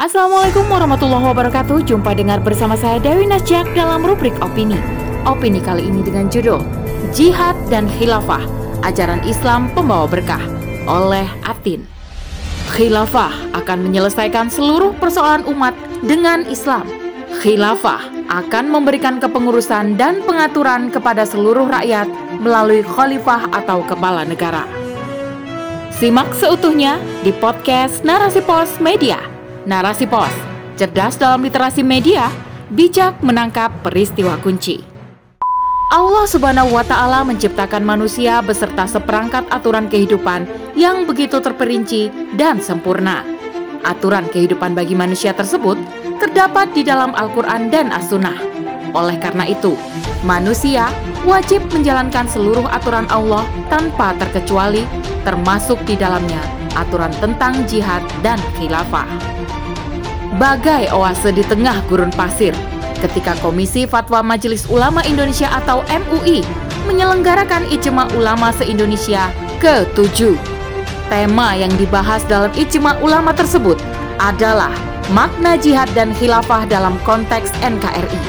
Assalamualaikum warahmatullahi wabarakatuh Jumpa dengar bersama saya Dewi Nasjak dalam rubrik Opini Opini kali ini dengan judul Jihad dan Khilafah Ajaran Islam Pembawa Berkah oleh Atin Khilafah akan menyelesaikan seluruh persoalan umat dengan Islam Khilafah akan memberikan kepengurusan dan pengaturan kepada seluruh rakyat melalui khalifah atau kepala negara. Simak seutuhnya di podcast Narasi Pos Media. Narasi Pos, cerdas dalam literasi media, bijak menangkap peristiwa kunci. Allah Subhanahu wa Ta'ala menciptakan manusia beserta seperangkat aturan kehidupan yang begitu terperinci dan sempurna. Aturan kehidupan bagi manusia tersebut terdapat di dalam Al-Quran dan As-Sunnah. Oleh karena itu, manusia wajib menjalankan seluruh aturan Allah tanpa terkecuali, termasuk di dalamnya aturan tentang jihad dan khilafah bagai oase di tengah gurun pasir ketika Komisi Fatwa Majelis Ulama Indonesia atau MUI menyelenggarakan Ijma Ulama se-Indonesia ke-7. Tema yang dibahas dalam Ijma Ulama tersebut adalah makna jihad dan khilafah dalam konteks NKRI.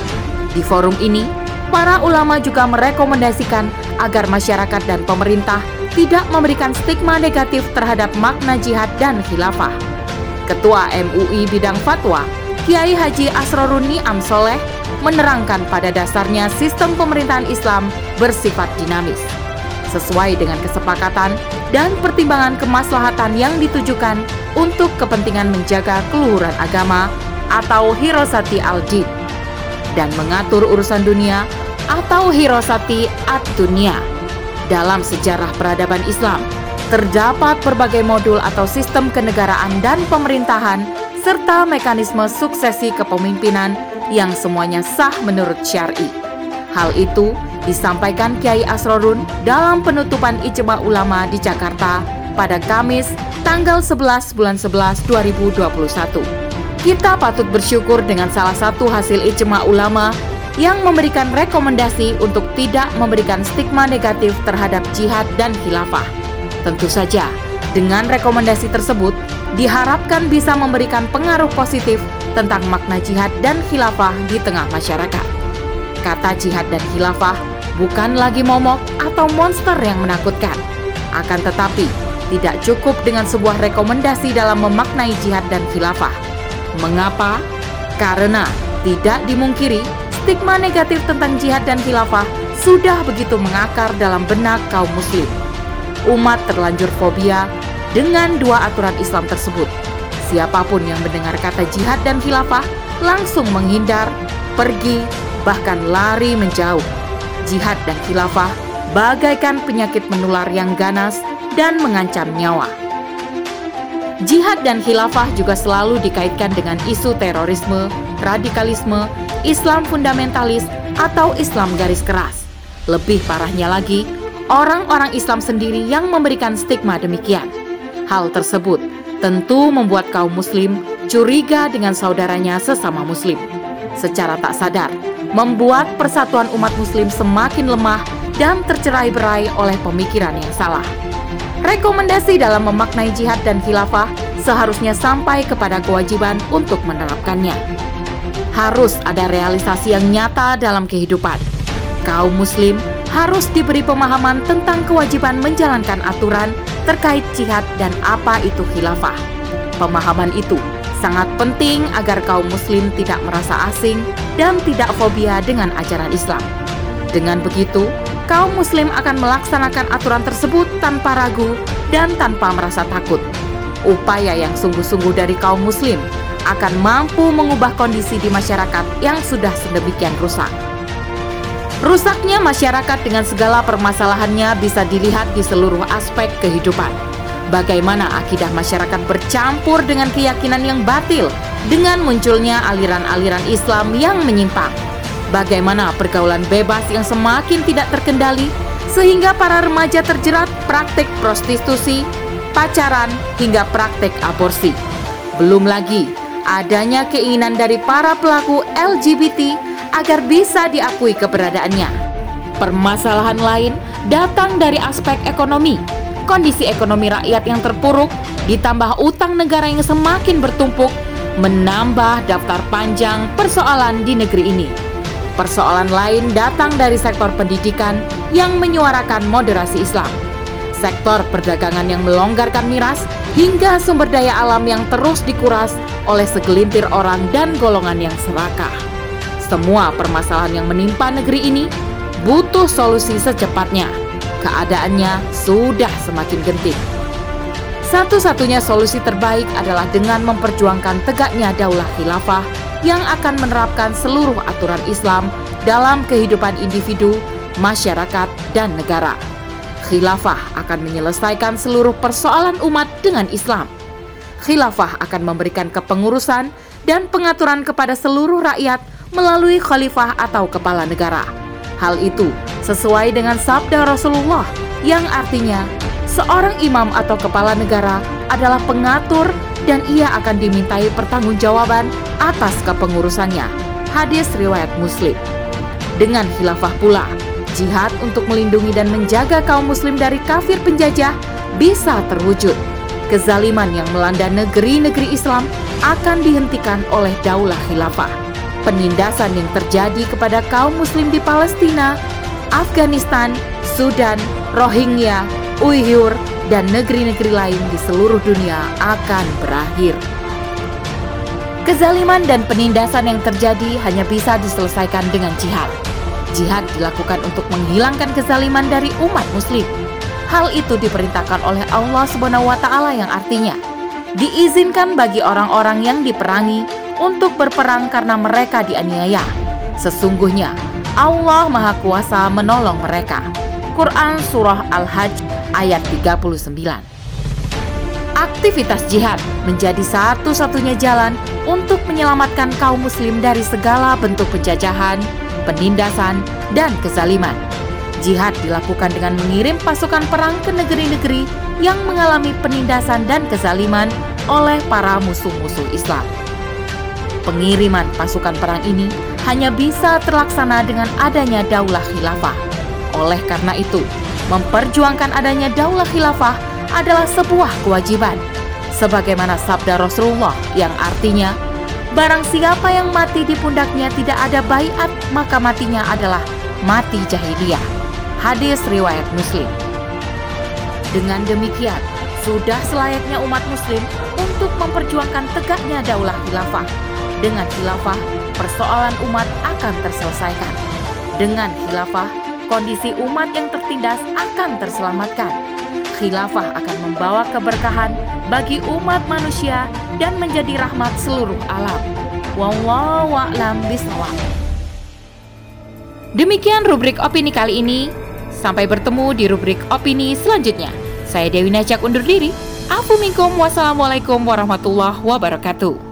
Di forum ini, para ulama juga merekomendasikan agar masyarakat dan pemerintah tidak memberikan stigma negatif terhadap makna jihad dan khilafah. Ketua MUI Bidang Fatwa, Kiai Haji Asroruni Amsoleh, menerangkan pada dasarnya sistem pemerintahan Islam bersifat dinamis. Sesuai dengan kesepakatan dan pertimbangan kemaslahatan yang ditujukan untuk kepentingan menjaga keluhuran agama atau hirosati al-din dan mengatur urusan dunia atau hirosati ad-dunia dalam sejarah peradaban Islam terdapat berbagai modul atau sistem kenegaraan dan pemerintahan serta mekanisme suksesi kepemimpinan yang semuanya sah menurut syar'i. Hal itu disampaikan Kiai Asrorun dalam penutupan Ijma Ulama di Jakarta pada Kamis tanggal 11 bulan 11 2021. Kita patut bersyukur dengan salah satu hasil Ijma Ulama yang memberikan rekomendasi untuk tidak memberikan stigma negatif terhadap jihad dan khilafah Tentu saja, dengan rekomendasi tersebut diharapkan bisa memberikan pengaruh positif tentang makna jihad dan khilafah di tengah masyarakat. Kata jihad dan khilafah bukan lagi momok atau monster yang menakutkan. Akan tetapi, tidak cukup dengan sebuah rekomendasi dalam memaknai jihad dan khilafah. Mengapa? Karena tidak dimungkiri stigma negatif tentang jihad dan khilafah sudah begitu mengakar dalam benak kaum muslim umat terlanjur fobia dengan dua aturan Islam tersebut. Siapa pun yang mendengar kata jihad dan khilafah langsung menghindar, pergi, bahkan lari menjauh. Jihad dan khilafah bagaikan penyakit menular yang ganas dan mengancam nyawa. Jihad dan khilafah juga selalu dikaitkan dengan isu terorisme, radikalisme, Islam fundamentalis, atau Islam garis keras. Lebih parahnya lagi, orang-orang Islam sendiri yang memberikan stigma demikian. Hal tersebut tentu membuat kaum muslim curiga dengan saudaranya sesama muslim. Secara tak sadar, membuat persatuan umat muslim semakin lemah dan tercerai-berai oleh pemikiran yang salah. Rekomendasi dalam memaknai jihad dan khilafah seharusnya sampai kepada kewajiban untuk menerapkannya. Harus ada realisasi yang nyata dalam kehidupan. Kaum muslim harus diberi pemahaman tentang kewajiban menjalankan aturan terkait jihad dan apa itu khilafah. Pemahaman itu sangat penting agar kaum muslim tidak merasa asing dan tidak fobia dengan ajaran Islam. Dengan begitu, kaum muslim akan melaksanakan aturan tersebut tanpa ragu dan tanpa merasa takut. Upaya yang sungguh-sungguh dari kaum muslim akan mampu mengubah kondisi di masyarakat yang sudah sedemikian rusak. Rusaknya masyarakat dengan segala permasalahannya bisa dilihat di seluruh aspek kehidupan. Bagaimana akidah masyarakat bercampur dengan keyakinan yang batil dengan munculnya aliran-aliran Islam yang menyimpang. Bagaimana pergaulan bebas yang semakin tidak terkendali sehingga para remaja terjerat praktik prostitusi, pacaran, hingga praktik aborsi. Belum lagi adanya keinginan dari para pelaku LGBT agar bisa diakui keberadaannya. Permasalahan lain datang dari aspek ekonomi. Kondisi ekonomi rakyat yang terpuruk ditambah utang negara yang semakin bertumpuk menambah daftar panjang persoalan di negeri ini. Persoalan lain datang dari sektor pendidikan yang menyuarakan moderasi Islam, sektor perdagangan yang melonggarkan miras, hingga sumber daya alam yang terus dikuras oleh segelintir orang dan golongan yang serakah. Semua permasalahan yang menimpa negeri ini butuh solusi secepatnya. Keadaannya sudah semakin genting. Satu-satunya solusi terbaik adalah dengan memperjuangkan tegaknya daulah khilafah yang akan menerapkan seluruh aturan Islam dalam kehidupan individu, masyarakat, dan negara. Khilafah akan menyelesaikan seluruh persoalan umat dengan Islam. Khilafah akan memberikan kepengurusan dan pengaturan kepada seluruh rakyat melalui khalifah atau kepala negara. Hal itu sesuai dengan sabda Rasulullah yang artinya seorang imam atau kepala negara adalah pengatur dan ia akan dimintai pertanggungjawaban atas kepengurusannya. Hadis riwayat Muslim. Dengan khilafah pula, jihad untuk melindungi dan menjaga kaum muslim dari kafir penjajah bisa terwujud. Kezaliman yang melanda negeri-negeri Islam akan dihentikan oleh daulah khilafah. Penindasan yang terjadi kepada kaum muslim di Palestina, Afghanistan, Sudan, Rohingya, Uyghur, dan negeri-negeri lain di seluruh dunia akan berakhir. Kezaliman dan penindasan yang terjadi hanya bisa diselesaikan dengan jihad. Jihad dilakukan untuk menghilangkan kezaliman dari umat muslim. Hal itu diperintahkan oleh Allah Subhanahu wa taala yang artinya diizinkan bagi orang-orang yang diperangi untuk berperang karena mereka dianiaya. Sesungguhnya Allah Maha Kuasa menolong mereka. Quran Surah Al-Hajj ayat 39. Aktivitas jihad menjadi satu-satunya jalan untuk menyelamatkan kaum muslim dari segala bentuk penjajahan, penindasan, dan kezaliman. Jihad dilakukan dengan mengirim pasukan perang ke negeri-negeri yang mengalami penindasan dan kezaliman oleh para musuh-musuh Islam. Pengiriman pasukan perang ini hanya bisa terlaksana dengan adanya daulah khilafah. Oleh karena itu, memperjuangkan adanya daulah khilafah adalah sebuah kewajiban. Sebagaimana sabda Rasulullah yang artinya, barang siapa yang mati di pundaknya tidak ada bayat, maka matinya adalah mati jahiliyah. Hadis riwayat Muslim. Dengan demikian, sudah selayaknya umat muslim untuk memperjuangkan tegaknya daulah khilafah. Dengan khilafah, persoalan umat akan terselesaikan. Dengan khilafah, kondisi umat yang tertindas akan terselamatkan. Khilafah akan membawa keberkahan bagi umat manusia dan menjadi rahmat seluruh alam. Wallahu a'lam. Demikian rubrik opini kali ini. Sampai bertemu di rubrik opini selanjutnya. Saya Dewi Najak undur diri. Afu minkum wassalamualaikum warahmatullahi wabarakatuh.